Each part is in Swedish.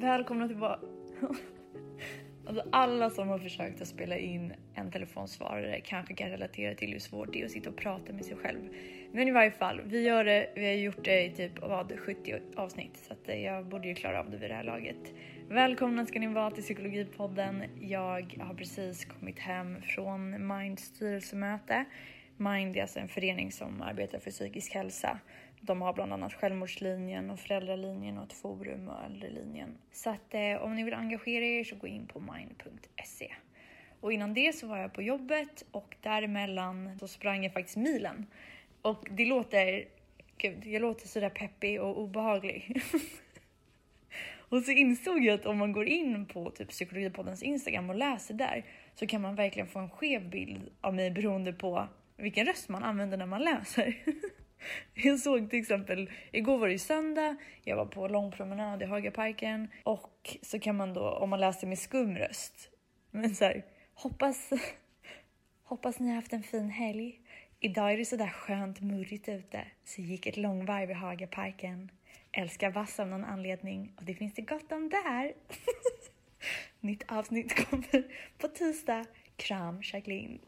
välkomna tillbaka. Alltså alla som har försökt att spela in en telefonsvarare kanske kan relatera till hur svårt det är att sitta och prata med sig själv. Men i varje fall, vi gör det. Vi har gjort det i typ vad, 70 avsnitt så att eh, jag borde ju klara av det vid det här laget. Välkomna ska ni vara till Psykologipodden. Jag har precis kommit hem från Minds styrelsemöte. Mind är alltså en förening som arbetar för psykisk hälsa. De har bland annat Självmordslinjen och Föräldralinjen och ett forum och Äldrelinjen. Så att eh, om ni vill engagera er så gå in på mind.se. Och innan det så var jag på jobbet och däremellan så sprang jag faktiskt milen. Och det låter, gud, jag låter sådär peppig och obehaglig. och så insåg jag att om man går in på typ Psykologipoddens Instagram och läser där så kan man verkligen få en skev bild av mig beroende på vilken röst man använder när man läser. Jag såg till exempel, igår var det ju söndag, jag var på långpromenad i Hagaparken och så kan man då, om man läser med skum röst, men så här, hoppas, hoppas ni har haft en fin helg. Idag är det sådär skönt murrigt ute, så gick ett långvarv i Hagaparken. Älskar vass av någon anledning och det finns det gott om där. Nytt avsnitt kommer på tisdag. Kram Jacqueline.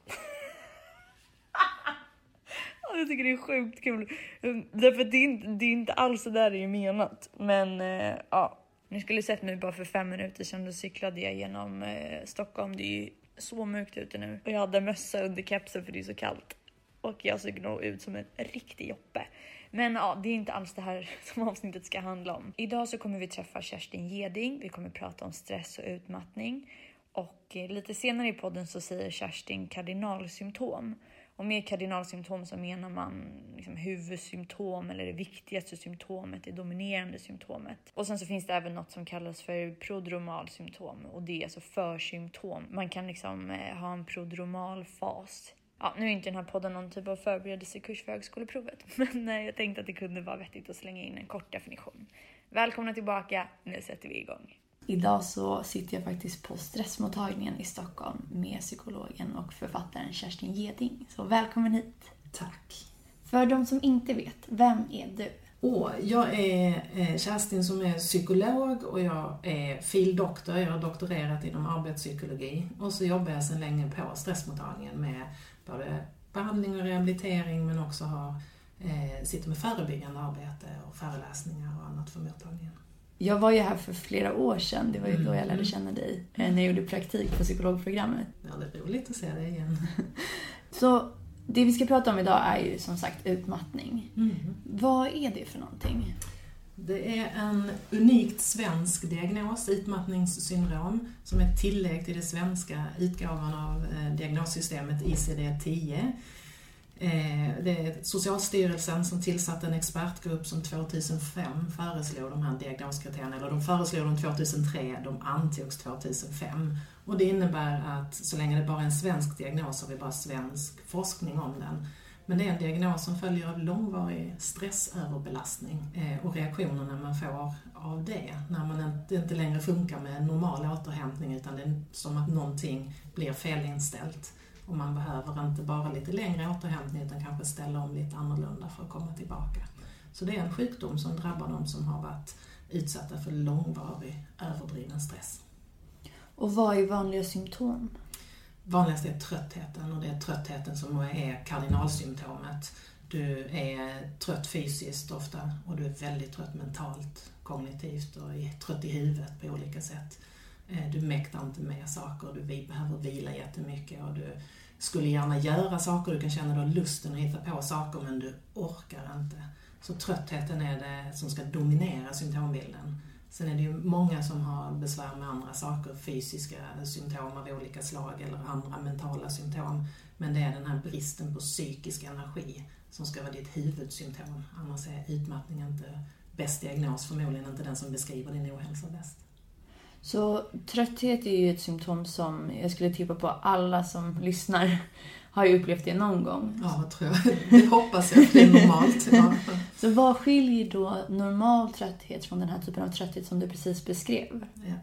Jag tycker det är sjukt kul. Mm, därför att det är inte, det är inte alls så där det är menat. Men eh, ja, ni skulle sett mig bara för fem minuter sedan. Då cyklade jag genom eh, Stockholm. Det är ju så mörkt ute nu. Och jag hade mössa under kepsen för det är så kallt. Och jag såg nog ut som en riktig joppe. Men ja, det är inte alls det här som avsnittet ska handla om. Idag så kommer vi träffa Kerstin Geding. Vi kommer prata om stress och utmattning. Och eh, lite senare i podden så säger Kerstin kardinalsymptom. Och med kardinalsymptom så menar man liksom huvudsymptom eller det viktigaste symptomet, det dominerande symptomet. Och sen så finns det även något som kallas för prodromalsymptom och det är alltså försymptom. Man kan liksom eh, ha en prodromal fas. Ja, nu är inte den här podden någon typ av förberedelsekurs för högskoleprovet, men eh, jag tänkte att det kunde vara vettigt att slänga in en kort definition. Välkomna tillbaka, nu sätter vi igång. Idag så sitter jag faktiskt på stressmottagningen i Stockholm med psykologen och författaren Kerstin Geding. Så välkommen hit! Tack! För de som inte vet, vem är du? Oh, jag är eh, Kerstin som är psykolog och jag är fildoktor. Jag har doktorerat inom arbetspsykologi och så jobbar jag sedan länge på stressmottagningen med både behandling och rehabilitering men också har, eh, sitter med förebyggande arbete och föreläsningar och annat för mottagningen. Jag var ju här för flera år sedan, det var ju då jag lärde mm. känna dig, eh, när jag gjorde praktik på psykologprogrammet. Ja, det är roligt att se dig igen. Så det vi ska prata om idag är ju som sagt utmattning. Mm. Vad är det för någonting? Det är en unikt svensk diagnos, utmattningssyndrom, som är ett tillägg till den svenska utgåvan av eh, diagnossystemet ICD-10 Eh, Eh, det är Socialstyrelsen som tillsatte en expertgrupp som 2005 föreslog de här diagnoskriterierna, eller de föreslog dem 2003, de antogs 2005. Och det innebär att så länge det bara är en svensk diagnos har vi bara svensk forskning om den. Men det är en diagnos som följer av långvarig stressöverbelastning eh, och reaktionerna man får av det. När man inte längre funkar med normal återhämtning utan det är som att någonting blir felinställt. Och man behöver inte bara lite längre återhämtning utan kanske ställa om lite annorlunda för att komma tillbaka. Så det är en sjukdom som drabbar de som har varit utsatta för långvarig överdriven stress. Och vad är vanliga symptom? Vanligast är tröttheten och det är tröttheten som är kardinalsymptomet. Du är trött fysiskt ofta och du är väldigt trött mentalt, kognitivt och trött i huvudet på olika sätt. Eh, du mäktar inte med saker, du behöver vila jättemycket och du skulle gärna göra saker, du kan känna dig lusten att hitta på saker men du orkar inte. Så tröttheten är det som ska dominera symptombilden. Sen är det ju många som har besvär med andra saker, fysiska symptom av olika slag eller andra mentala symptom. Men det är den här bristen på psykisk energi som ska vara ditt huvudsymptom. Annars är utmattning inte bäst diagnos, förmodligen inte den som beskriver din ohälsa bäst. Så trötthet är ju ett symptom som jag skulle tippa på alla som lyssnar har ju upplevt det någon gång. Ja, tror jag. Det hoppas jag, för det är normalt. Ja. Så vad skiljer då normal trötthet från den här typen av trötthet som du precis beskrev? Ja.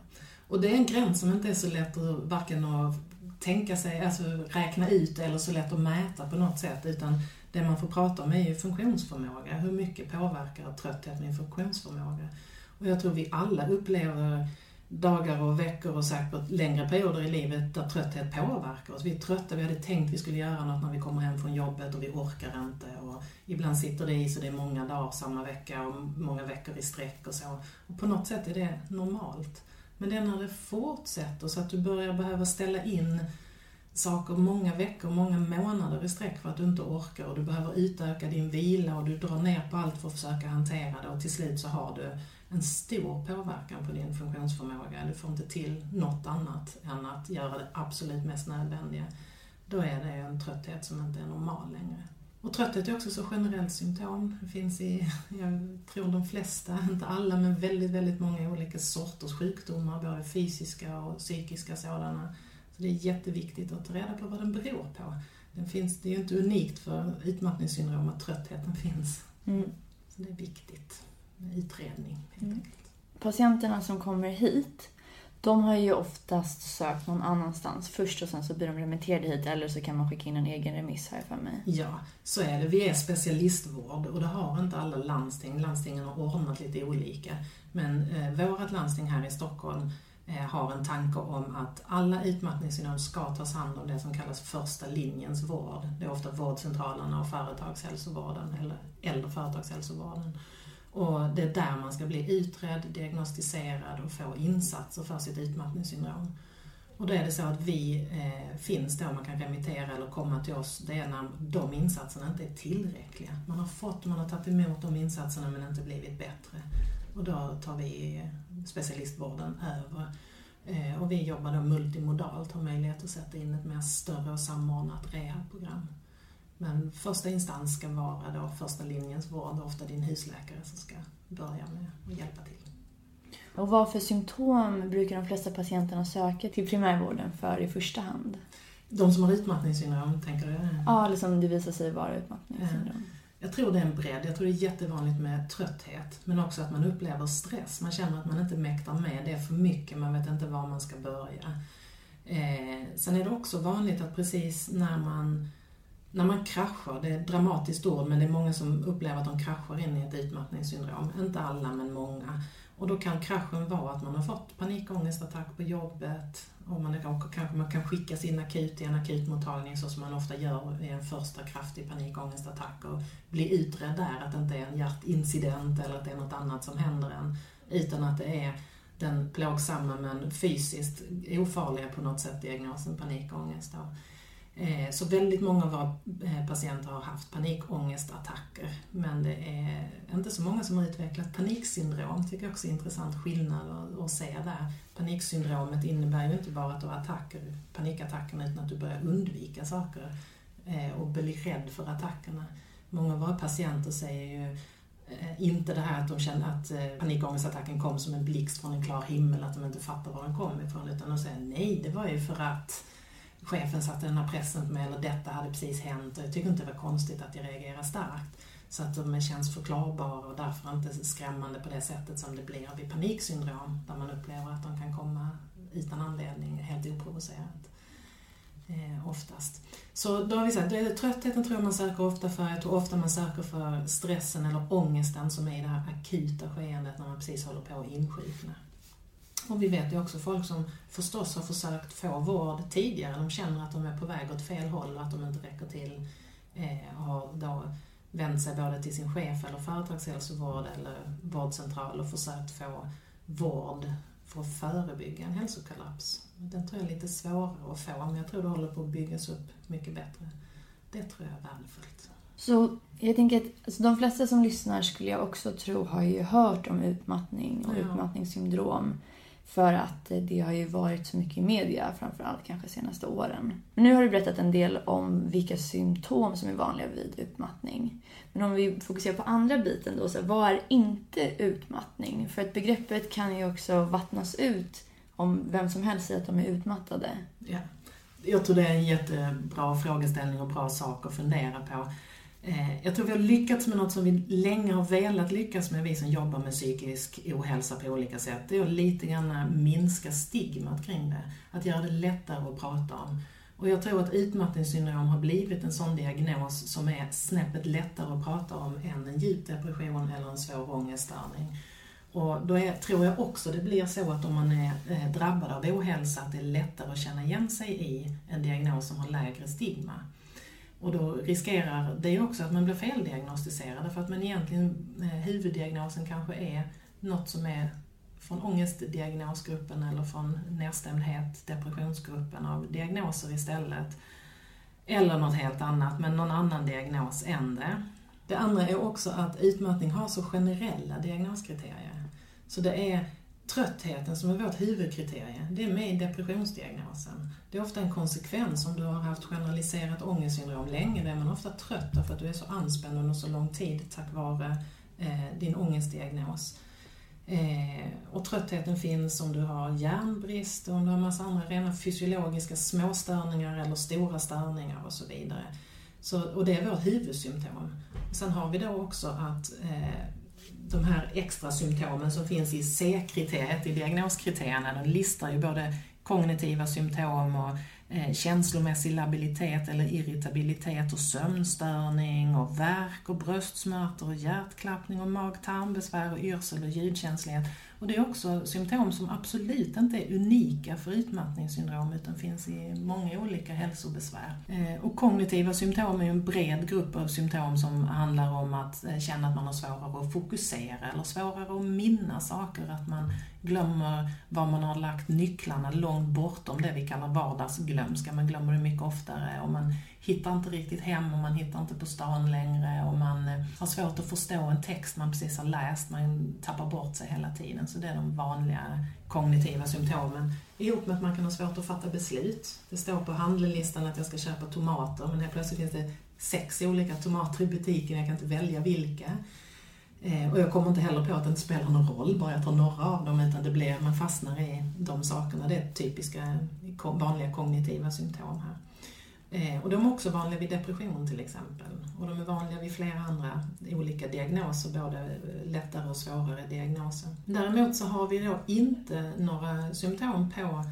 Och det är en gräns som inte är så lätt att varken att tänka sig, alltså räkna ut eller så lätt att mäta på något sätt, utan det man får prata om är ju funktionsförmåga. Hur mycket påverkar trötthet min funktionsförmåga? Och jag tror vi alla upplever dagar och veckor och säkert längre perioder i livet där trötthet påverkar oss. Vi är trötta, vi hade tänkt vi skulle göra något när vi kommer hem från jobbet och vi orkar inte. Och ibland sitter det i så det är många dagar samma vecka och många veckor i sträck och så. Och på något sätt är det normalt. Men det är när det fortsätter så att du börjar behöva ställa in saker många veckor, många månader i sträck för att du inte orkar och du behöver utöka din vila och du drar ner på allt för att försöka hantera det och till slut så har du en stor påverkan på din funktionsförmåga. Du får inte till något annat än att göra det absolut mest nödvändiga. Då är det en trötthet som inte är normal längre. Och trötthet är också så generellt symptom. Det finns i, jag tror de flesta, inte alla, men väldigt, väldigt många olika sorters sjukdomar, både fysiska och psykiska sådana. Så det är jätteviktigt att ta reda på vad den beror på. Den finns, det är ju inte unikt för utmattningssyndrom att tröttheten finns. Mm. Så det är viktigt utredning mm. Patienterna som kommer hit, de har ju oftast sökt någon annanstans först och sen så blir de remitterade hit eller så kan man skicka in en egen remiss här för mig. Ja, så är det. Vi är specialistvård och det har inte alla landsting. Landstingen har ordnat lite olika. Men eh, vårt landsting här i Stockholm eh, har en tanke om att alla utmattningssyndrom ska tas hand om det som kallas första linjens vård. Det är ofta vårdcentralerna och företagshälsovården eller äldre företagshälsovården. Och det är där man ska bli utredd, diagnostiserad och få insatser för sitt utmattningssyndrom. Och då är det så att vi eh, finns då, man kan remittera eller komma till oss, det är när de insatserna inte är tillräckliga. Man har fått, man har tagit emot de insatserna men inte blivit bättre. Och då tar vi eh, specialistvården över. Eh, och vi jobbar då multimodalt, har möjlighet att sätta in ett mer större och samordnat rehabprogram. Men första instans ska vara då första linjens vård, ofta din husläkare som ska börja med att hjälpa till. Och vad för symptom brukar de flesta patienterna söka till primärvården för i första hand? De som har utmattningssyndrom, tänker du? Ja, eller som det visar sig vara utmattningssyndrom. Jag tror det är en bredd. Jag tror det är jättevanligt med trötthet, men också att man upplever stress. Man känner att man inte mäktar med, det är för mycket, man vet inte var man ska börja. Eh, sen är det också vanligt att precis när man när man kraschar, det är ett dramatiskt ord men det är många som upplever att de kraschar in i ett utmattningssyndrom. Inte alla men många. Och då kan kraschen vara att man har fått panikångestattack på jobbet och man är, kanske man kan skickas in akut till en akutmottagning så som man ofta gör i en första kraftig panikångestattack och bli utredd där, att det inte är en hjärtincident eller att det är något annat som händer en. Utan att det är den plågsamma men fysiskt ofarliga på något sätt diagnosen panikångest. Då. Eh, så väldigt många av våra eh, patienter har haft panikångestattacker men det är inte så många som har utvecklat paniksyndrom. tycker jag också är en intressant skillnad att se där. Paniksyndromet innebär ju inte bara att du har attacker, panikattackerna utan att du börjar undvika saker eh, och blir rädd för attackerna. Många av våra patienter säger ju inte det här att de känner att panikångestattacken kom som en blixt från en klar himmel, att de inte fattar var den kom ifrån, utan de säger nej, det var ju för att chefen satte den här pressen på mig eller detta hade precis hänt och jag tycker inte det var konstigt att jag reagerade starkt. Så att de känns förklarbara och därför inte skrämmande på det sättet som det blir vid paniksyndrom där man upplever att de kan komma utan anledning, helt oprovocerat. Eh, oftast. Så då har vi sagt, tröttheten tror jag man söker ofta för, jag tror ofta man söker för stressen eller ångesten som är i det här akuta skeendet när man precis håller på att insjukna. Och vi vet ju också folk som förstås har försökt få vård tidigare, de känner att de är på väg åt fel håll och att de inte räcker till. Eh, har då vänt sig både till sin chef eller företagshälsovård eller vårdcentral och försökt få vård för att förebygga en hälsokollaps. Den tror jag är lite svårare att få, men jag tror det håller på att byggas upp mycket bättre. Det tror jag är värdefullt. Så jag tänker att alltså, de flesta som lyssnar skulle jag också tro har ju hört om utmattning och ja. utmattningssyndrom. För att det har ju varit så mycket i media, framförallt kanske senaste åren. Men nu har du berättat en del om vilka symptom som är vanliga vid utmattning. Men om vi fokuserar på andra biten då, så vad är inte utmattning? För att begreppet kan ju också vattnas ut om vem som helst säger att de är utmattade. Ja. Jag tror det är en jättebra frågeställning och bra sak att fundera på. Eh, jag tror vi har lyckats med något som vi länge har velat lyckas med, vi som jobbar med psykisk ohälsa på olika sätt. Det är att lite grann minska stigmat kring det. Att göra det lättare att prata om. Och jag tror att utmattningssyndrom har blivit en sån diagnos som är snäppet lättare att prata om än en djup depression eller en svår ångeststörning. Och då är, tror jag också det blir så att om man är eh, drabbad av ohälsa att det är lättare att känna igen sig i en diagnos som har lägre stigma. Och då riskerar det också att man blir feldiagnostiserad för att man egentligen, eh, huvuddiagnosen kanske är något som är från ångestdiagnosgruppen eller från nedstämdhet, depressionsgruppen av diagnoser istället. Eller något helt annat, men någon annan diagnos än det. Det andra är också att utmattning har så generella diagnoskriterier. Så det är tröttheten som är vårt huvudkriterie. Det är med i depressionsdiagnosen. Det är ofta en konsekvens om du har haft generaliserat ångestsyndrom länge. Då är man ofta trött därför att du är så anspänd under så lång tid tack vare eh, din ångestdiagnos. Eh, och tröttheten finns om du har järnbrist och om du har massa andra rena fysiologiska småstörningar eller stora störningar och så vidare. Så, och det är vårt huvudsymptom. Sen har vi då också att eh, de här extra symptomen som finns i C-kriteriet, i diagnoskriterierna, de listar ju både kognitiva symptom och eh, känslomässig labilitet eller irritabilitet och sömnstörning och värk och bröstsmärtor och hjärtklappning och mag-tarmbesvär och yrsel och ljudkänslighet. Och det är också symptom som absolut inte är unika för utmattningssyndrom utan finns i många olika hälsobesvär. Eh, och kognitiva symptom är en bred grupp av symptom som handlar om att eh, känna att man har svårare att fokusera eller svårare att minnas saker, att man glömmer var man har lagt nycklarna långt bortom det vi kallar vardagsglömska. Man glömmer det mycket oftare och man hittar inte riktigt hem och man hittar inte på stan längre och man eh, har svårt att förstå en text man precis har läst, man tappar bort sig hela tiden. Så det är de vanliga kognitiva symptomen. Ihop med att man kan ha svårt att fatta beslut. Det står på handlelistan att jag ska köpa tomater men helt plötsligt finns det sex olika tomater i butiken, jag kan inte välja vilka. Eh, och jag kommer inte heller på att det inte spelar någon roll, bara jag tar några av dem, utan det blir, man fastnar i de sakerna. Det är typiska vanliga kognitiva symptom här. Eh, och de är också vanliga vid depression till exempel. Och de är vanliga vid flera andra olika diagnoser, både lättare och svårare diagnoser. Däremot så har vi då inte några symptom på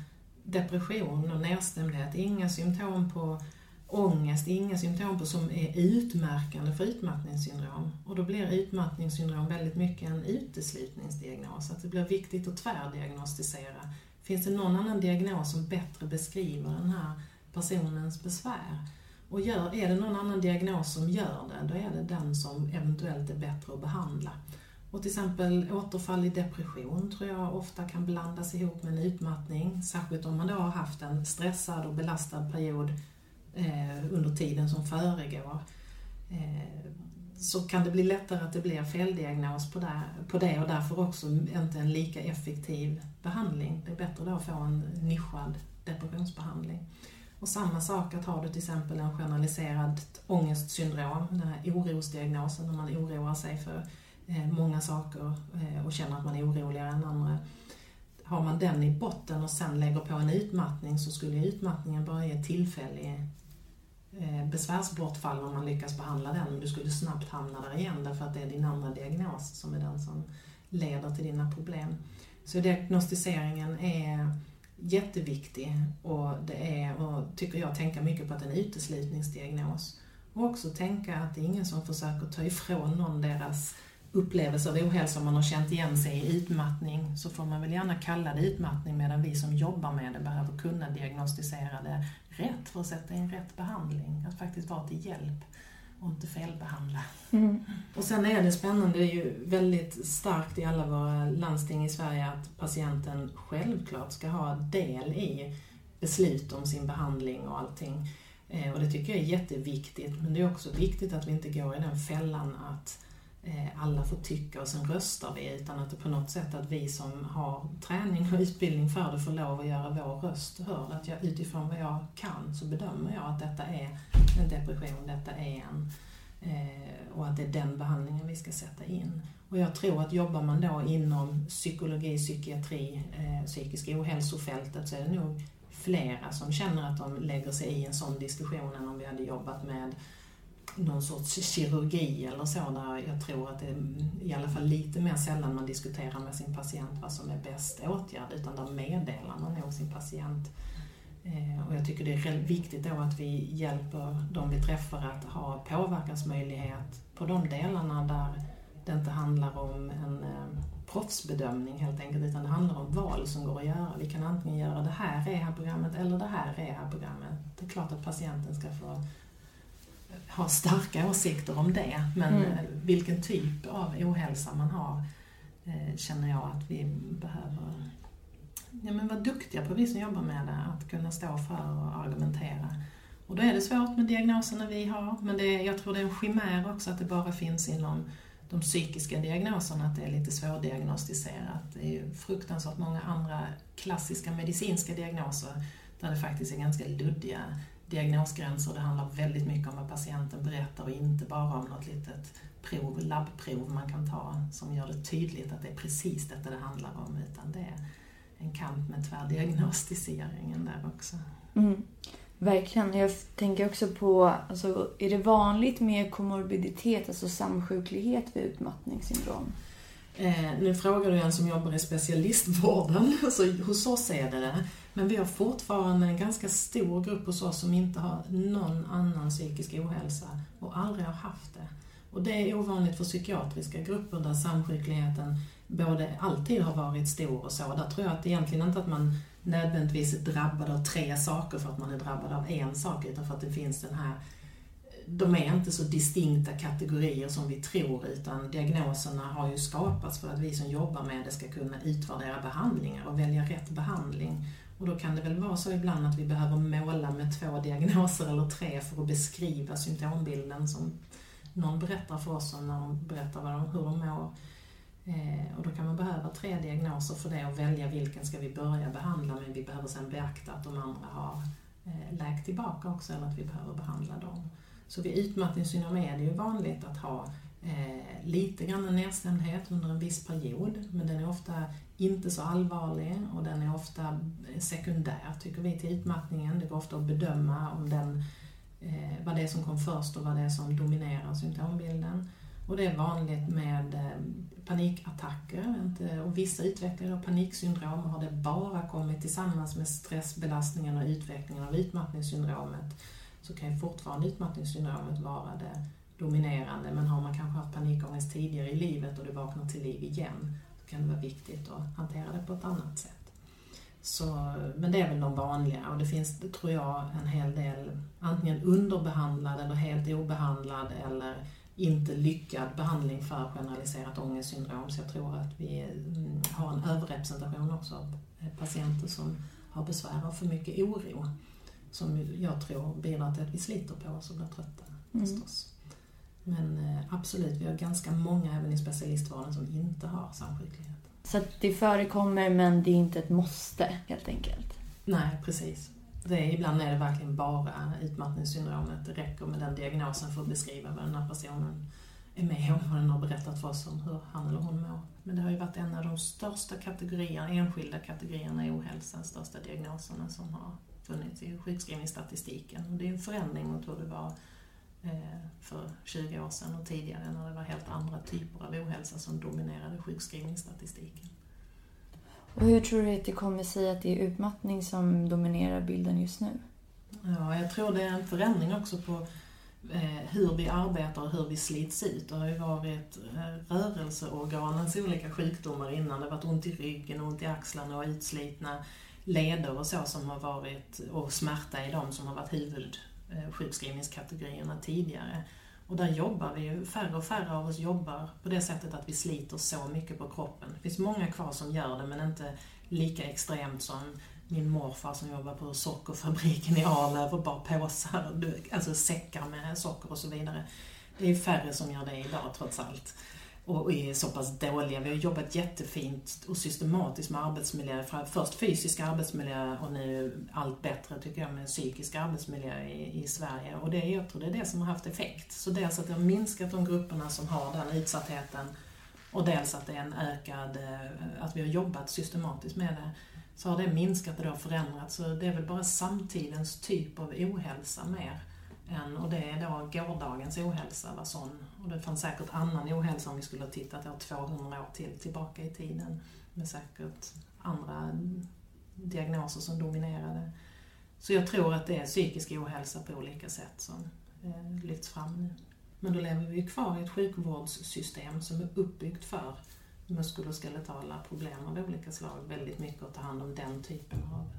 depression och nedstämdhet, inga symptom på ångest, inga symptom på som är utmärkande för utmattningssyndrom. Och då blir utmattningssyndrom väldigt mycket en uteslutningsdiagnos, att det blir viktigt att tvärdiagnostisera. Finns det någon annan diagnos som bättre beskriver den här personens besvär. Och gör, är det någon annan diagnos som gör det, då är det den som eventuellt är bättre att behandla. Och till exempel återfall i depression tror jag ofta kan blandas ihop med en utmattning, särskilt om man då har haft en stressad och belastad period eh, under tiden som föregår. Eh, så kan det bli lättare att det blir feldiagnos på det, på det och därför också inte en lika effektiv behandling. Det är bättre då att få en nischad depressionsbehandling. Och samma sak att har du till exempel en generaliserad ångestsyndrom, den här orosdiagnosen, när man oroar sig för eh, många saker eh, och känner att man är oroligare än andra. Har man den i botten och sen lägger på en utmattning så skulle utmattningen bara ge tillfällig eh, besvärsbortfall om man lyckas behandla den, men du skulle snabbt hamna där igen därför att det är din andra diagnos som är den som leder till dina problem. Så diagnostiseringen är jätteviktig och det är, och tycker jag, tänka mycket på att det är en uteslutningsdiagnos. Och också tänka att det är ingen som försöker ta ifrån någon deras upplevelse av ohälsa om man har känt igen sig i utmattning så får man väl gärna kalla det utmattning medan vi som jobbar med det behöver kunna diagnostisera det rätt för att sätta in rätt behandling. Att faktiskt vara till hjälp och inte felbehandla. Mm. Och sen är det spännande, det är ju väldigt starkt i alla våra landsting i Sverige att patienten självklart ska ha del i beslut om sin behandling och allting. Eh, och det tycker jag är jätteviktigt, men det är också viktigt att vi inte går i den fällan att Eh, alla får tycka och sen röstar vi, utan att det på något sätt att vi som har träning och utbildning för det får lov att göra vår röst hörd. Att jag utifrån vad jag kan så bedömer jag att detta är en depression, detta är en eh, och att det är den behandlingen vi ska sätta in. Och jag tror att jobbar man då inom psykologi, psykiatri, eh, psykisk ohälsofältet så är det nog flera som känner att de lägger sig i en sån diskussion än om vi hade jobbat med någon sorts kirurgi eller så där jag tror att det är i alla fall lite mer sällan man diskuterar med sin patient vad som är bäst åtgärd utan där meddelar man nog sin patient eh, och jag tycker det är viktigt då att vi hjälper de vi träffar att ha påverkansmöjlighet på de delarna där det inte handlar om en, eh, proffsbedömning helt enkelt, utan det handlar om val som går att göra. Vi kan antingen göra det här rehabprogrammet eller det här rehabprogrammet. Det är klart att patienten ska få ha starka åsikter om det, men mm. Eh, vilken typ av ohälsa man har eh, känner jag att vi behöver ja, men vara duktiga på, vi som jobbar med det, att kunna stå för och argumentera. Och då är det svårt med diagnoserna vi har, men det, jag tror det är en chimär också att det bara finns inom de psykiska diagnoserna, att det är lite svårdiagnostiserat. Det är ju fruktansvärt många andra klassiska medicinska diagnoser där det faktiskt är ganska luddiga diagnosgränser. Det handlar väldigt mycket om vad patienten berättar och inte bara om något litet prov, labbprov man kan ta som gör det tydligt att det är precis detta det handlar om, utan det är en kamp med tvärdiagnostiseringen där också. Mm. Verkligen. Jag tänker också på, alltså, är det vanligt med komorbiditet, alltså samsjuklighet vid utmattningssyndrom? Eh, nu frågar du en som jobbar i specialistvården, så hos oss är det det. Men vi har fortfarande en ganska stor grupp hos oss som inte har någon annan psykisk ohälsa och aldrig har haft det. Och det är ovanligt för psykiatriska grupper där samsjukligheten både alltid har varit stor och så. Där tror jag att egentligen inte att man nödvändigtvis är drabbad av tre saker för att man är drabbad av en sak, utan för att det finns den här de är inte så distinkta kategorier som vi tror utan diagnoserna har ju skapats för att vi som jobbar med det ska kunna utvärdera behandlingar och välja rätt behandling. Och då kan det väl vara så ibland att vi behöver måla med två diagnoser eller tre för att beskriva symptombilden som någon berättar för oss om när de berättar vad de, hur de mår. Eh, och då kan man behöva tre diagnoser för det och välja vilken ska vi börja behandla men vi behöver sedan beakta att de andra har eh, läkt tillbaka också eller att vi behöver behandla dem. Så vid utmattningssyndrom är det ju vanligt att ha eh, lite grann en nedstämdhet under en viss period men den är ofta inte så allvarlig och den är ofta eh, sekundär tycker vi till utmattningen. Det går ofta att bedöma om den, eh, vad det är som kom först och vad det är som dominerar symptombilden. Och det är vanligt med eh, panikattacker och vissa utvecklar paniksyndrom och har det bara kommit tillsammans med stressbelastningen och utvecklingen av utmattningssyndromet så kan ju fortfarande utmattningssyndromet vara det dominerande men har man kanske haft panikångest tidigare i livet och det vaknar till liv igen då kan det vara viktigt att hantera det på ett annat sätt. Så, men det är väl de vanliga och det finns, tror jag, en hel del antingen underbehandlad eller helt obehandlad eller inte lyckad behandling för generaliserat ångestsyndrom. Så jag tror att vi mm, har en överrepresentation också av patienter som har besvär av för mycket oro. Som jag tror bidrar till att vi sliter på oss och blir trötta mm. förstås. Men eh, absolut, vi har ganska många även i specialistvården som inte har samsjuklighet. Så det förekommer men det är inte ett måste helt enkelt? Nej, precis. Det är, ibland är det verkligen bara utmattningssyndromet. Det räcker med den diagnosen för att beskriva vad den här personen är med om och den har berättat för oss om hur han eller hon mår. Men det har ju varit en av de största kategorierna, enskilda kategorierna i ohälsa, största diagnoserna som har funnits i sjukskrivningsstatistiken. Och det är en förändring mot hur det var för 20 år sedan och tidigare när det var helt andra typer av ohälsa som dominerade sjukskrivningsstatistiken. Och hur tror du att det kommer sig att det är utmattning som dominerar bilden just nu? Ja, jag tror det är en förändring också på eh, hur vi arbetar och hur vi slits ut. Det har ju varit eh, rörelseorganens olika sjukdomar innan. Det har varit ont i ryggen, ont i axlarna och utslitna leder och så som har varit, och smärta i dem som har varit Eh, sjukskrivningskategorierna tidigare. Och där jobbar vi ju, färre och färre av oss jobbar på det sättet att vi sliter så mycket på kroppen. Det finns många kvar som gör det men inte lika extremt som min morfar som jobbar på sockerfabriken i Arlöv och bar påsar, alltså säckar med socker och så vidare. Det är färre som gör det idag trots allt och är så pass dåliga. Vi har jobbat jättefint och systematiskt med arbetsmiljö. Först fysisk arbetsmiljö och nu allt bättre tycker jag med psykisk arbetsmiljö i, i Sverige. Och det, jag tror det är det som har haft effekt. Så dels att det har minskat de grupperna som har den utsattheten och dels att det är en ökad, eh, att vi har jobbat systematiskt med det. Så har det minskat och det har förändrats. Så det är väl bara samtidens typ av ohälsa mer. Än, och det är då gårdagens ohälsa var sån. Och det fanns säkert annan ohälsa om vi skulle ha tittat 200 år till tillbaka i tiden. Med säkert andra diagnoser som dominerade. Så jag tror att det är psykisk ohälsa på olika sätt som eh, lyfts fram nu. Men då lever vi kvar i ett sjukvårdssystem som är uppbyggt för muskuloskeletala problem av olika slag väldigt mycket att ta hand om den typen av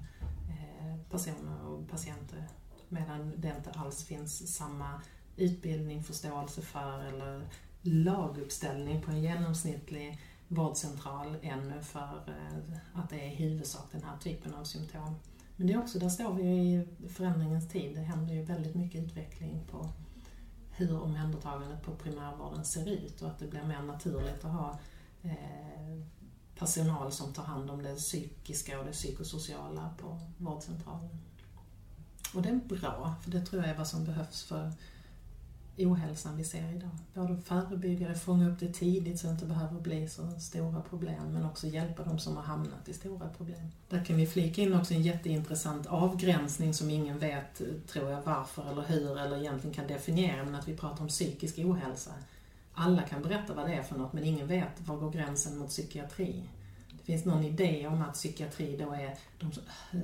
eh, personer och patienter. Medan det inte alls finns samma utbildning, förståelse för eller laguppställning på en genomsnittlig vårdcentral ännu för eh, att det är i huvudsak den här typen av symptom. Men det är också, där står vi ju i förändringens tid. Det händer ju väldigt mycket utveckling på hur omhändertagandet på primärvården ser ut och att det blir mer naturligt att ha eh, personal som tar hand om det psykiska och det psykosociala på vårdcentralen. Och det är bra, för det tror jag är vad som behövs för ohälsan vi ser idag. Både förebygga det, fånga upp det tidigt så det inte behöver bli så stora problem, men också hjälpa de som har hamnat i stora problem. Där kan vi flika in också en jätteintressant avgränsning som ingen vet, tror jag, varför eller hur eller egentligen kan definiera, men att vi pratar om psykisk ohälsa. Alla kan berätta vad det är för något, men ingen vet var går gränsen mot psykiatri. Det finns någon idé om att psykiatri då är de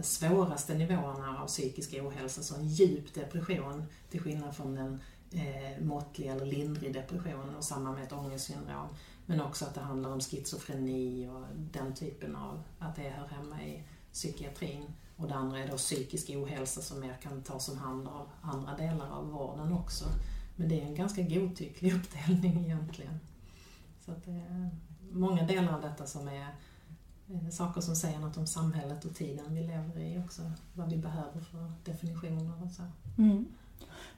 svåraste nivåerna av psykisk ohälsa, så en djup depression, till skillnad från en eh, måttlig eller lindrig depression och samma med ett ångestsyndrom. Men också att det handlar om schizofreni och den typen av, att det hör hemma i psykiatrin. Och det andra är då psykisk ohälsa som mer kan tas om hand av andra delar av vården också. Men det är en ganska godtycklig uppdelning egentligen. Så att det är många delar av detta som är saker som säger något om samhället och tiden vi lever i också. Vad vi behöver för definitioner och så. Mm.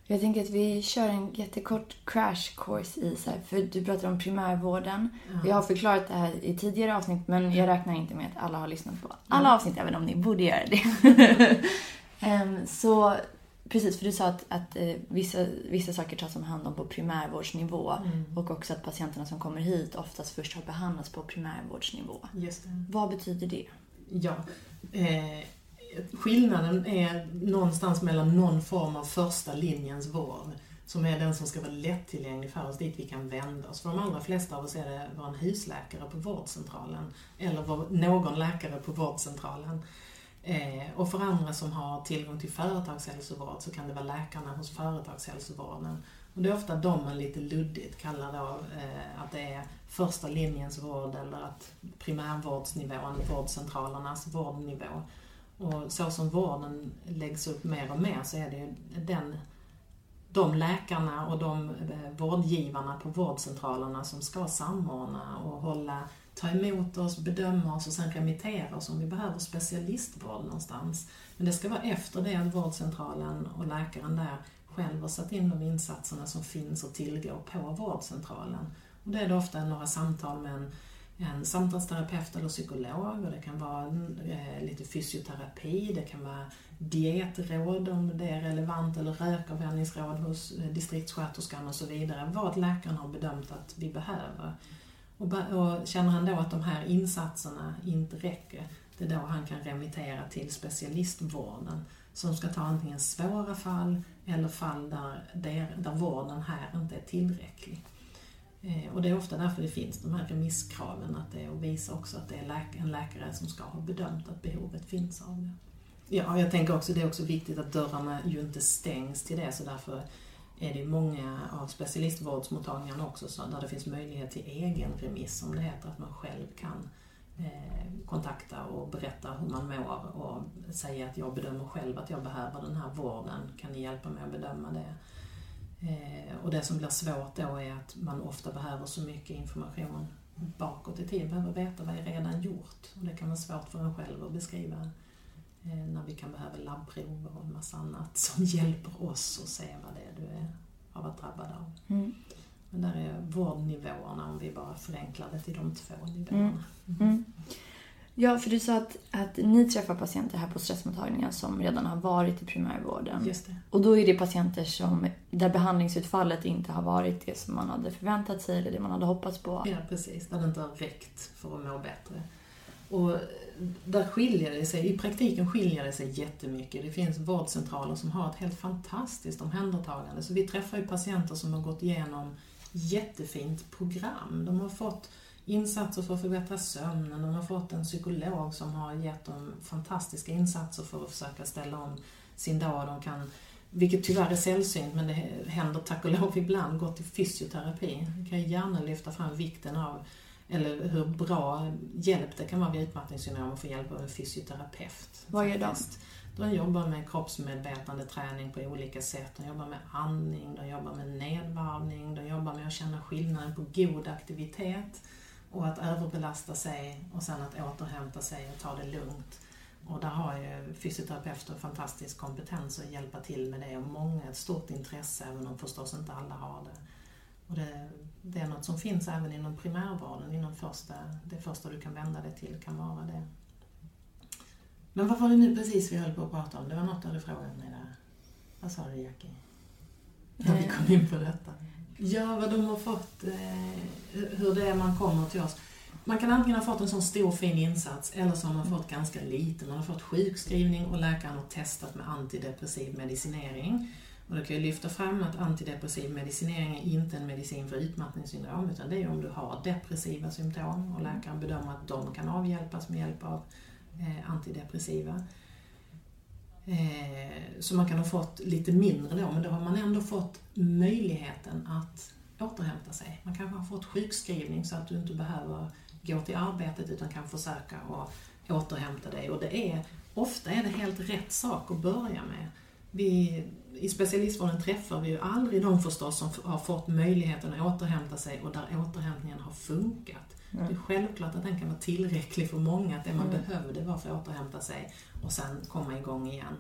Jag tänker att vi kör en jättekort crash course i så här, för du pratar om primärvården. Mm. Jag har förklarat det här i tidigare avsnitt men jag räknar inte med att alla har lyssnat på alla mm. avsnitt även om ni borde göra det. um, så precis, för du sa att, att uh, vissa, vissa saker tas om hand om på primärvårdsnivå mm. och också att patienterna som kommer hit oftast först har behandlats på primärvårdsnivå. Just det. Vad betyder det? Ja, eh, skillnaden är någonstans mellan någon form av första linjens vård som är den som ska vara lättillgänglig för oss, dit vi kan vända oss. För de allra flesta av oss är det en husläkare på vårdcentralen eller någon läkare på vårdcentralen. Eh, och för andra som har tillgång till företagshälsovård så kan det vara läkarna hos företagshälsovården. Och det är ofta de man lite luddigt kallar då, eh, att det är första linjens vård eller att primärvårdsnivån, vårdcentralernas vårdnivå. Och så som vården läggs upp mer och mer så är det ju den, de läkarna och de eh, vårdgivarna på vårdcentralerna som ska samordna och hålla, ta emot oss, bedöma oss och sen remittera oss om vi behöver specialistvård någonstans. Men det ska vara efter det att vårdcentralen och läkaren där själv har satt in de insatserna som finns att tillgå på vårdcentralen. Och det är då ofta några samtal med en en samtalsterapeut eller psykolog och det kan vara eh, lite fysioterapi, det kan vara dietråd om det är relevant eller rökavvänjningsråd hos eh, distriktssköterskan och så vidare. Vad läkaren har bedömt att vi behöver. Och, och känner han då att de här insatserna inte räcker, det är då han kan remittera till specialistvården som ska ta antingen svåra fall eller fall där, där, där vården här inte är tillräcklig. Eh, och det är ofta därför det finns de här remisskraven, att det är att visa också att det är en läkare som ska ha bedömt att behovet finns av det. Ja, jag tänker också det är också viktigt att dörrarna ju inte stängs till det, så därför är det många av specialistvårdsmottagningarna också så där det finns möjlighet till egen remiss, som det heter, att man själv kan eh, kontakta och berätta hur man mår och säga att jag bedömer själv att jag behöver den här vården, kan ni hjälpa mig att bedöma det? Eh, och det som blir svårt då är att man ofta behöver så mycket information bakåt i tiden, behöver veta vad är redan gjort. Och det kan vara svårt för en själv att beskriva när vi kan behöva labbprover och en massa annat som hjälper oss att se vad det är du är, har varit drabbad av. Mm. Men där är vårdnivåerna, om vi bara förenklar det till de två nivåerna. Mm. Mm. Ja, för du sa att, att ni träffar patienter här på stressmottagningen som redan har varit i primärvården. Just det. Och då är det patienter som, där behandlingsutfallet inte har varit det som man hade förväntat sig eller det man hade hoppats på. Ja, precis. Där det inte har räckt för att må bättre. Och där skiljer det sig, i praktiken skiljer det sig jättemycket. Det finns vårdcentraler som har ett helt fantastiskt omhändertagande. Så vi träffar ju patienter som har gått igenom jättefint program. De har fått insatser för att förbättra sömnen. De har fått en psykolog som har gett dem fantastiska insatser för att försöka ställa om sin dag. De kan, vilket tyvärr är sällsynt, men det händer tack och lov ibland, gå till fysioterapi. Jag kan gärna lyfta fram vikten av eller hur bra hjälp det kan vara vid utmattningssyndrom att få hjälp av en fysioterapeut. Vad gör de? De jobbar med kroppsmedvetande träning på olika sätt. De jobbar med andning, de jobbar med nedvarvning, de jobbar med att känna skillnaden på god aktivitet och att överbelasta sig och sen att återhämta sig och ta det lugnt. Och där har ju fysioterapeuter fantastisk kompetens att hjälpa till med det och många ett stort intresse även om förstås inte alla har det. Och det, det är något som finns även inom primärvården, inom första, det första du kan vända dig till kan vara det. Men vad var det nu precis vi höll på att prata om? Det var något du hade frågat mig där. Vad sa du Jackie? När vi kom in på detta. Ja, vad de har fått, eh, hur det är man kommer till oss. Man kan antingen ha fått en sån stor fin insats eller så har man fått ganska lite. Man har fått sjukskrivning och läkaren har testat med antidepressiv medicinering. Och då kan jag lyfta fram att antidepressiv medicinering är inte en medicin för utmattningssyndrom utan det är om du har depressiva symptom och läkaren bedömer att de kan avhjälpas med hjälp av eh, antidepressiva. Eh, så man kan ha fått lite mindre då men då har man ändå fått möjligheten att återhämta sig. Man kanske har fått sjukskrivning så att du inte behöver gå till arbetet utan kan försöka att återhämta dig. Och det är, ofta är det helt rätt sak att börja med. Vi, I specialistvården träffar vi ju aldrig de förstås som har fått möjligheten att återhämta sig och där återhämtningen har funkat. Mm. Det är självklart att den kan vara tillräcklig för många, att det man mm. behövde var för att återhämta sig och sen komma igång igen.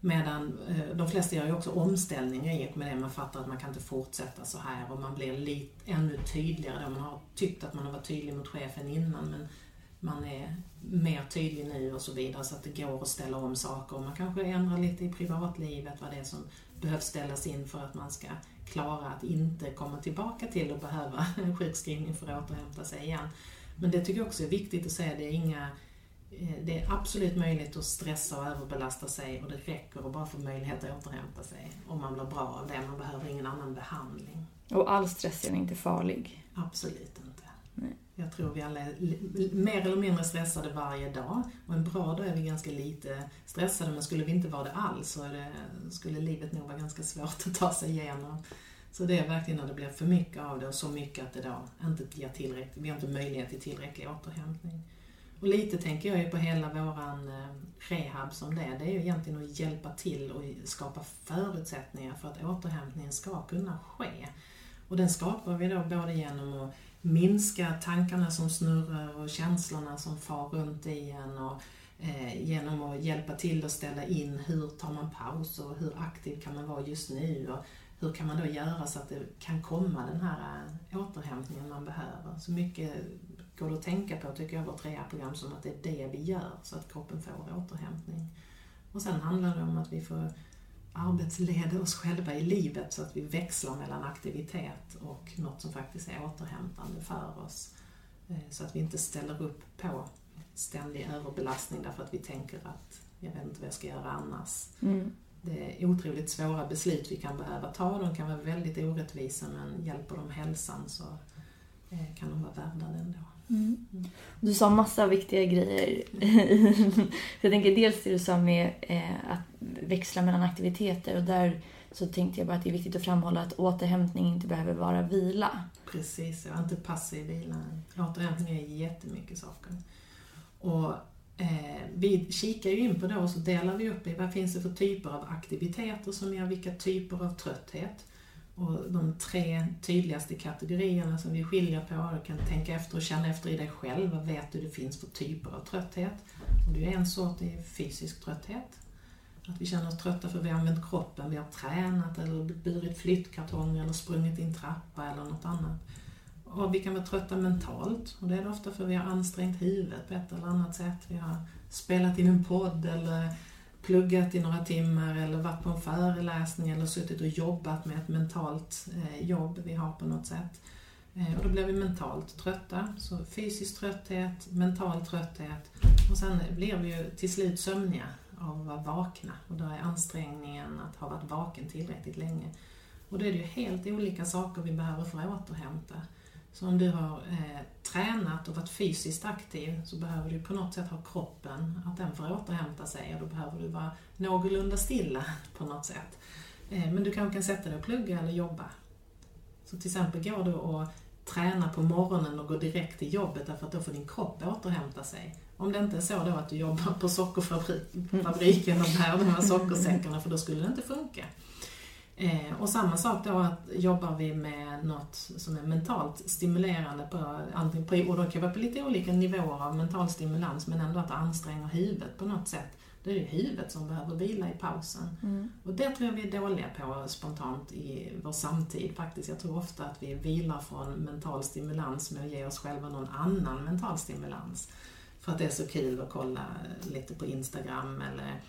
Medan eh, de flesta gör ju också omställningar i och med det. Man fattar att man kan inte fortsätta så här och man blir lite, ännu tydligare då. Man har tyckt att man har varit tydlig mot chefen innan men man är mer tydlig nu och så vidare så att det går att ställa om saker. Och man kanske ändrar lite i privatlivet, vad det är som behövs ställas in för att man ska klara att inte komma tillbaka till att behöva sjukskrivning för att återhämta sig igen. Men det tycker jag också är viktigt att säga, det är inga Eh, det är absolut möjligt att stressa och överbelasta sig och det räcker att bara få möjlighet att återhämta sig om man blir bra av det. Man behöver ingen annan behandling. Och all stress är inte farlig? Absolut inte. Jag tror vi alla är mer eller mindre stressade varje dag. Och en bra dag är vi ganska lite stressade, men skulle vi inte vara det alls så det, skulle livet nog vara ganska svårt att ta sig igenom. Så det är verkligen när det blir för mycket av det och så mycket att det då inte ger tillräckligt, vi har inte möjlighet till tillräcklig återhämtning. Och lite tänker jag ju på hela våran eh, rehab som det är, Det är ju egentligen att hjälpa till och skapa förutsättningar för att återhämtningen ska kunna ske. Och den skapar vi då både genom att minska tankarna som snurrar och känslorna som far runt i en och eh, genom att hjälpa till att ställa in hur tar man paus och hur aktiv kan man vara just nu och hur kan man då göra så att det kan komma den här eh, återhämtningen man behöver. Så mycket går det att tänka på, tycker jag, vårt rehabprogram som att det är det vi gör så att kroppen får återhämtning. Och sen handlar det om att vi får arbetsleda oss själva i livet så att vi växlar mellan aktivitet och något som faktiskt är återhämtande för oss. Eh, så att vi inte ställer upp på ständig överbelastning därför att vi tänker att jag vet inte vad jag ska göra annars. Mm. Det är otroligt svåra beslut vi kan behöva ta. De kan vara väldigt orättvisa men hjälper de hälsan så eh, kan de vara värda det ändå. Mm. Du sa massa viktiga grejer. jag tänker dels det du sa med eh, att växla mellan aktiviteter och där så tänkte jag bara att det är viktigt att framhålla att återhämtning inte behöver vara vila. Precis, och inte passiv vila. Återhämtning är jättemycket saker. Och eh, vi kikar ju in på det och så delar vi upp i vad finns det för typer av aktiviteter som ger vilka typer av trötthet. Och de tre tydligaste kategorierna som vi skiljer på, du kan tänka efter och känna efter i dig själv, vad vet du det finns för typer av trötthet? Om du är en sort är fysisk trötthet. Att vi känner oss trötta för att vi har använt kroppen, vi har tränat eller burit flyttkartong eller sprungit i en trappa eller något annat. Och vi kan vara trötta mentalt och det är det ofta för att vi har ansträngt huvudet på ett eller annat sätt. Vi har spelat in en podd eller pluggat i några timmar eller varit på en föreläsning eller suttit och jobbat med ett mentalt eh, jobb vi har på något sätt. Eh, och då blir vi mentalt trötta, så fysisk trötthet, mental trötthet och sen blir vi ju till slut sömniga av att vara vakna och då är ansträngningen att ha varit vaken tillräckligt länge. Och då är det ju helt olika saker vi behöver för att återhämta. Så om du har eh, tränat och varit fysiskt aktiv så behöver du på något sätt ha kroppen, att den får återhämta sig och då behöver du vara någorlunda stilla på något sätt. Eh, men du kanske kan sätta dig och plugga eller jobba. Så till exempel går du och träna på morgonen och gå direkt till jobbet därför att då får din kropp återhämta sig. Om det inte är så då att du jobbar på sockerfabriken och bär de här sockersäckarna för då skulle det inte funka. Eh, och samma sak då att jobbar vi med något som är mentalt stimulerande på, antingen på, och då kan vara på lite olika nivåer av mental stimulans men ändå att det anstränger huvudet på något sätt. Det är ju huvudet som behöver vila i pausen. Mm. Och det tror jag vi är dåliga på spontant i vår samtid faktiskt. Jag tror ofta att vi vilar från mental stimulans med att ge oss själva någon annan mental stimulans. För att det är så kul att kolla lite på Instagram eller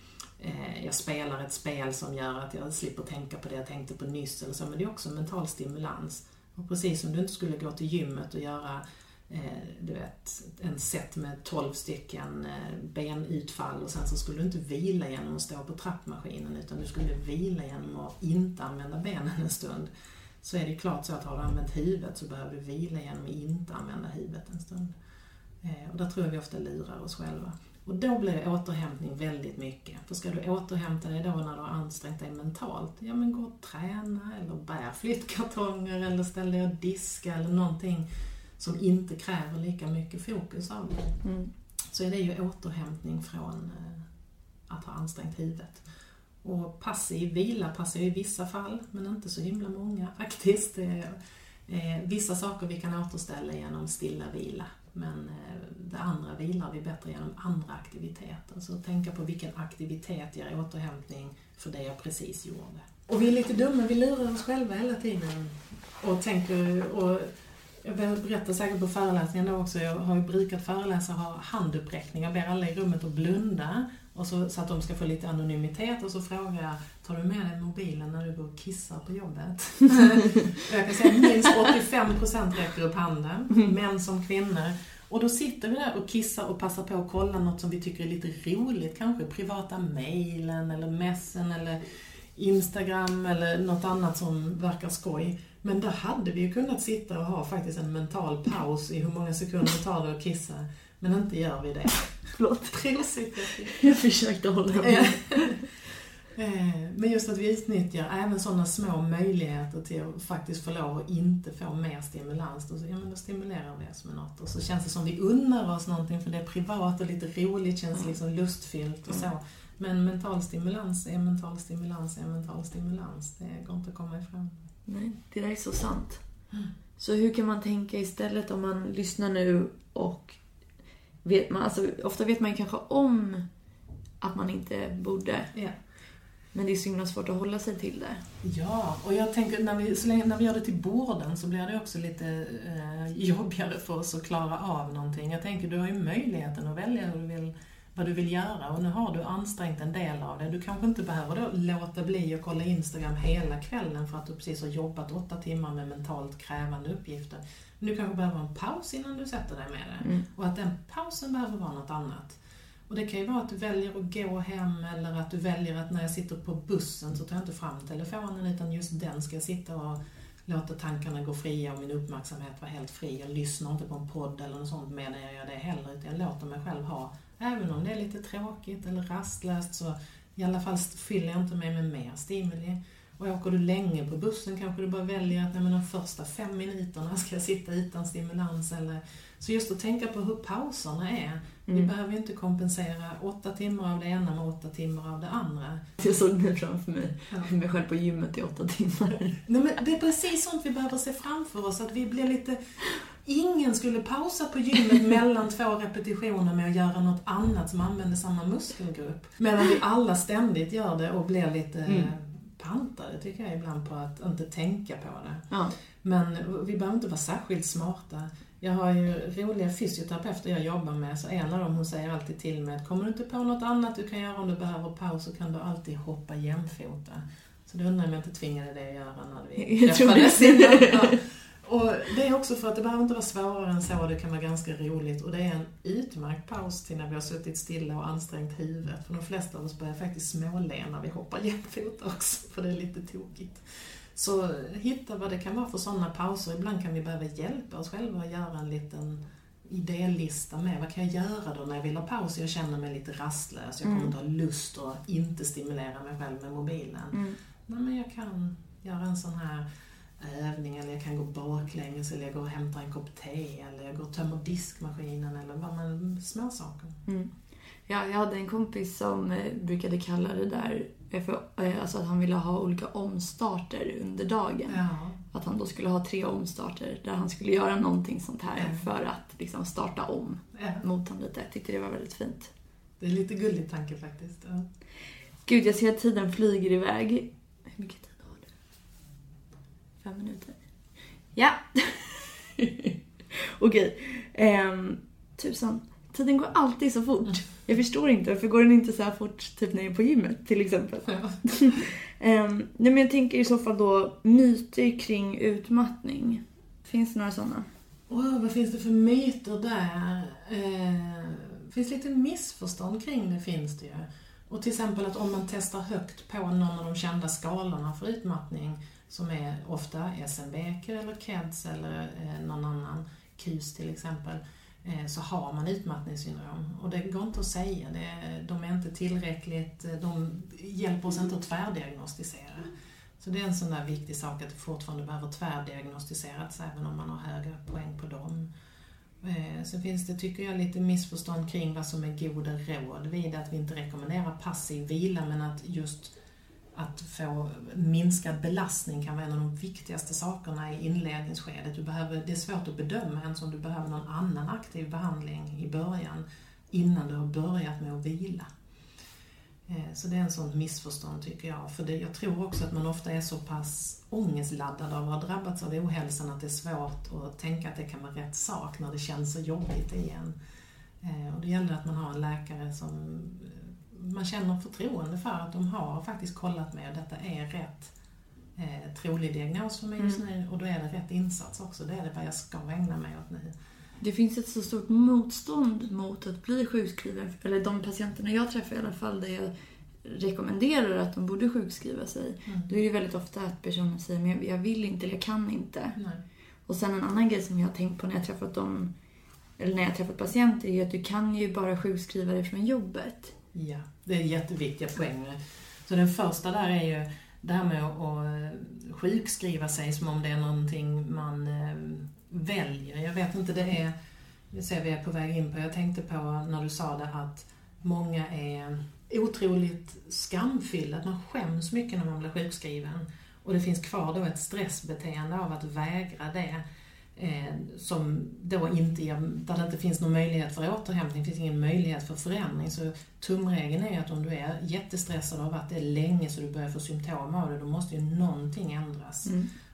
Eh, jag spelar ett spel som gör att jag slipper tänka på det jag tänkte på nyss eller så. Men det är också mental stimulans. Och precis som du inte skulle gå till gymmet och göra eh, du vet, en set med 12 stycken eh, benutfall och sen så skulle du inte vila genom att stå på trappmaskinen utan du skulle vila genom att inte använda benen en stund. Så är det klart så att har du använt huvudet så behöver du vila genom att inte använda huvudet en stund. Eh, och där tror jag vi ofta lurar oss själva. Och då blir återhämtning väldigt mycket. För ska du återhämta dig då när du har ansträngt dig mentalt, ja men gå och träna eller bär flyttkartonger eller ställ dig och diska eller någonting som inte kräver lika mycket fokus av dig. Mm. Så är det ju återhämtning från eh, att ha ansträngt huvudet. Och passiv vila passar ju i vissa fall, men inte så himla många faktiskt. Eh, vissa saker vi kan återställa genom stilla vila. Men eh, det andra vilar vi bättre genom andra aktiviteter. Så tänka på vilken aktivitet ger återhämtning för det jag precis gjorde. Och vi är lite dumma, vi lurar oss själva hela tiden. Och tänker, och jag berättar säkert på föreläsningen då också, jag har ju brukat föreläsa ha handuppräckning. Jag ber alla i rummet att blunda och så, så att de ska få lite anonymitet och så frågar jag, tar du med dig mobilen när du går och kissar på jobbet? jag kan säga minst 85% räcker upp handen, män som kvinnor. Och då sitter vi där och kissar och passar på att kolla något som vi tycker är lite roligt, kanske privata mejlen eller messen eller Instagram eller något annat som verkar skoj. Men där hade vi ju kunnat sitta och ha faktiskt en mental paus i hur många sekunder tar det att kissa. Men inte gör vi det. Förlåt. Prosit. Jag försökte hålla mig. Eh, Men just att vi utnyttjar även sådana små möjligheter till att faktiskt få lov att inte få mer stimulans. Då, ja, men då stimulerar vi oss med något. Och så känns det som vi unnar oss någonting för det är privat och lite roligt, känns liksom lustfyllt och så. Men mental stimulans är mental stimulans är mental stimulans. Det går inte att komma ifrån. Nej, det där är så sant. Mm. Så hur kan man tänka istället om man lyssnar nu och vet man, alltså, ofta vet man ju kanske om att man inte borde. Ja. Men det är så himla svårt att hålla sig till det. Ja, och jag tänker när vi, så länge, när vi gör det till borden så blir det också lite eh, jobbigare för oss att klara av någonting. Jag tänker, du har ju möjligheten att välja hur du vill, vad du vill göra och nu har du ansträngt en del av det. Du kanske inte behöver då låta bli att kolla Instagram hela kvällen för att du precis har jobbat åtta timmar med mentalt krävande uppgifter. Men du kanske behöver en paus innan du sätter dig med det. Mm. Och att den pausen behöver vara något annat. Och det kan ju vara att du väljer att gå hem eller att du väljer att när jag sitter på bussen så tar jag inte fram telefonen utan just den ska jag sitta och låta tankarna gå fria och min uppmärksamhet vara helt fri. Jag lyssnar inte på en podd eller något sånt medan jag gör det heller utan jag låter mig själv ha, även om det är lite tråkigt eller rastlöst så i alla fall fyller jag inte mig med mer stimuli. Och åker du länge på bussen kanske du bara väljer att nej, men de första fem minuterna ska jag sitta utan stimulans. Eller, så just att tänka på hur pauserna är. Vi Mm. behöver ju inte kompensera åtta timmar av det ena med åtta timmar av det andra. Jag såg det framför mig. Ja. Mig själv på gymmet i åtta timmar. Nej, men det är precis sånt vi behöver se framför oss, att vi blir lite... Ingen skulle pausa på gymmet mellan två repetitioner med att göra något annat som använder samma muskelgrupp. Medan vi alla ständigt gör det och blir lite Mm. Pantade, tycker jag ibland, på att inte tänka på det. Ja. Men vi behöver inte vara särskilt smarta. Jag har ju roliga fysioterapeuter jag jobbar med, så en av dem hon säger alltid till mig att kommer du inte på något annat du kan göra om du behöver paus så kan du alltid hoppa jämfota. Så då undrar jag om jag inte tvingade dig att göra när vi Jag träffades innan. Och det är också för att det behöver inte vara svårare än så, det kan vara ganska roligt. Och det är en utmärkt paus till när vi har suttit stilla och ansträngt huvudet. För de flesta av oss börjar faktiskt småle när vi hoppar jämfota också, för det är lite tokigt. Så hitta vad det kan vara för sådana pauser. Ibland kan vi behöva hjälpa oss själva att göra en liten idélista med vad kan jag göra då när jag vill ha paus och jag känner mig lite rastlös. Jag kommer Mm. inte ha lust att inte stimulera mig själv med mobilen. Mm. Nej men jag kan göra en sån här övning eller jag kan gå baklänges eller jag går och hämtar en kopp te eller jag går och tömmer diskmaskinen eller vad man, små saker. Mm. Ja, jag hade en kompis som eh, brukade kalla det där för, eh, alltså att han ville ha olika omstarter under dagen. Ja. Att han då skulle ha tre omstarter där han skulle göra någonting sånt här Mm. för att liksom starta om ja. motorn lite. Jag tyckte det var väldigt fint. Det är lite gullig tanke faktiskt. Ja. Gud, jag ser att tiden flyger iväg. Hur mycket? Fem minuter. Ja. Okej. Ehm, tusan. Tiden går alltid så fort. Jag förstår inte, varför går den inte så här fort typ när jag är på gymmet till exempel? Ja. Ehm, nej men jag tänker i så fall då myter kring utmattning. Finns det några sådana? Wow, vad finns det för myter där? Eh, finns lite missförstånd kring det finns det ju. Och till exempel att om man testar högt på någon av de kända skalorna för utmattning som är ofta SMBK eller KEDS eller eh, någon annan, KUS till exempel, eh, så har man utmattningssyndrom. Och det går inte att säga, de är inte tillräckligt, eh, de hjälper oss inte att tvärdiagnostisera. Så det är en sån där viktig sak att det fortfarande behöver tvärdiagnostiseras även om man har höga poäng på dem. Sen finns det, tycker jag, lite missförstånd kring vad som är goda råd vid att vi inte rekommenderar passiv vila men att just att få minskad belastning kan vara en av de viktigaste sakerna i inledningsskedet. Du behöver, det är svårt att bedöma ens om du behöver någon annan aktiv behandling i början innan du har börjat med att vila. Eh, så det är en sån missförstånd tycker jag. För det, jag tror också att man ofta är så pass ångestladdad av att ha drabbats av ohälsan att det är svårt att tänka att det kan vara rätt sak när det känns så jobbigt igen. Eh, och det gäller att man har en läkare som man känner förtroende för att de har faktiskt kollat med detta är rätt eh, trolig diagnos för mig just nu och då är det rätt insats också. Det är det vad jag ska ägna mig åt nu. Det finns ett så stort motstånd mot att bli sjukskriven. Eller de patienterna jag träffar i alla fall, där jag rekommenderar att de borde sjukskriva sig. Då är det väldigt ofta att personen säger men jag- vill inte eller jag kan inte. Nej. Och sen en annan grej som jag har tänkt på när jag träffat dem, eller när jag träffat patienter är att du kan ju bara sjukskriva dig från jobbet. Ja, det är jätteviktiga poänger. Så den första där är ju det här med att eh, sjukskriva sig som om det är någonting man eh, väljer. Jag vet inte, det är, det ser vi är på väg in på, jag tänkte på när du sa det att många är otroligt skamfyllda, att man skäms mycket när man blir sjukskriven. Och det finns kvar då ett stressbeteende av att vägra det. Eh, som då inte där det inte finns någon möjlighet för återhämtning, finns ingen möjlighet för förändring. Så tumregeln är att om du är jättestressad och har varit det länge så du börjar få symptom av det, då måste ju någonting ändras.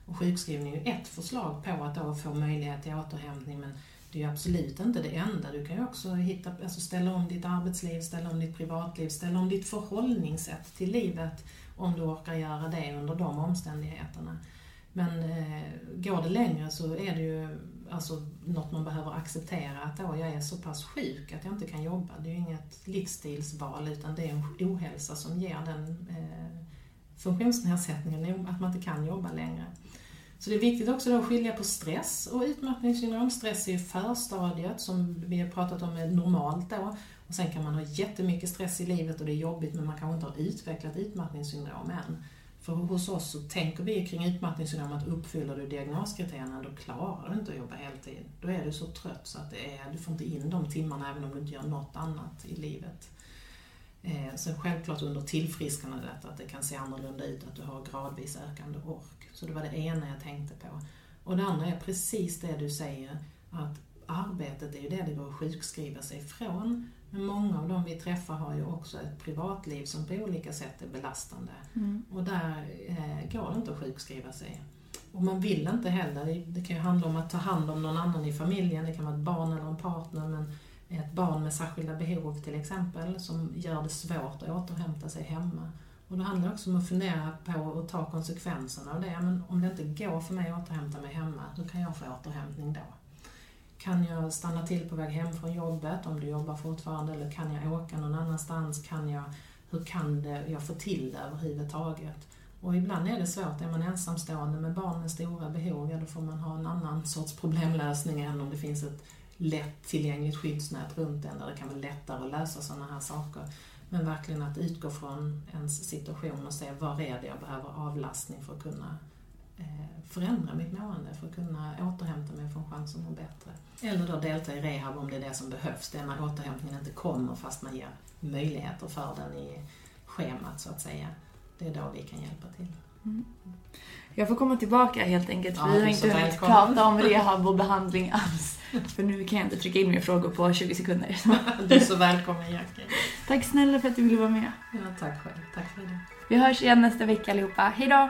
Och sjukskrivning är ju ett förslag på att då få möjlighet till återhämtning men det är ju absolut inte det enda. Du kan ju också hitta, alltså ställa om ditt arbetsliv, ställa om ditt privatliv, ställa om ditt förhållningssätt till livet om du orkar göra det under de omständigheterna. Men eh, går det längre så är det ju alltså, något man behöver acceptera att då jag är så pass sjuk att jag inte kan jobba. Det är ju inget livsstilsval utan det är en ohälsa som ger den eh, funktionsnedsättningen, att man inte kan jobba längre. Så det är viktigt också då att skilja på stress och utmattningssyndrom. Stress är ju förstadiet som vi har pratat om är normalt då. Och sen kan man ha jättemycket stress i livet och det är jobbigt men man kanske inte har utvecklat utmattningssyndrom än. För hos oss så tänker vi kring utmattningssyndrom att uppfyller du diagnoskriterierna då klarar du inte att jobba heltid. Då är du så trött så att det är, du får inte in de timmarna även om du inte gör något annat i livet. Eh, sen självklart under tillfrisknandet att det kan se annorlunda ut, att du har gradvis ökande ork. Så det var det ena jag tänkte på. Och det andra är precis det du säger, att arbetet är ju det det går att sjukskriva sig från. Men många av dem vi träffar har ju också ett privatliv som på olika sätt är belastande. Mm. Och där eh, går det inte att sjukskriva sig. Och man vill inte heller. Det, kan ju handla om att ta hand om någon annan i familjen. Det kan vara ett barn eller en partner. Men ett barn med särskilda behov till exempel som gör det svårt att återhämta sig hemma. Och det handlar också om att fundera på att ta konsekvenserna av det. Men om det inte går för mig att återhämta mig hemma, hur kan jag få återhämtning då? Kan jag stanna till på väg hem från jobbet om du jobbar fortfarande eller kan jag åka någon annanstans? Kan jag, hur kan det, jag få till det överhuvudtaget? Och ibland är det svårt, är man ensamstående med barn med stora behov, ja då får man ha en annan sorts problemlösning än om det finns ett lätt tillgängligt skyddsnät runt en där det kan vara lättare att lösa sådana här saker. Men verkligen att utgå från ens situation och se var är det jag behöver avlastning för att kunna förändra mitt mående för att kunna återhämta mig och få en chans att må bättre. Eller då delta i rehab om det är det som behövs, det är när återhämtningen inte kommer fast man ger möjligheter för den i schemat så att säga. Det är då vi kan hjälpa till. Mm. Jag får komma tillbaka helt enkelt, Ja, vi har inte hunnit prata om rehab och behandling alls. För nu kan jag inte trycka in mer frågor på 20 sekunder. Du är så välkommen Jackie. Tack snälla för att du ville vara med. Ja, tack själv. Tack för det. Vi hörs igen nästa vecka allihopa. Hejdå!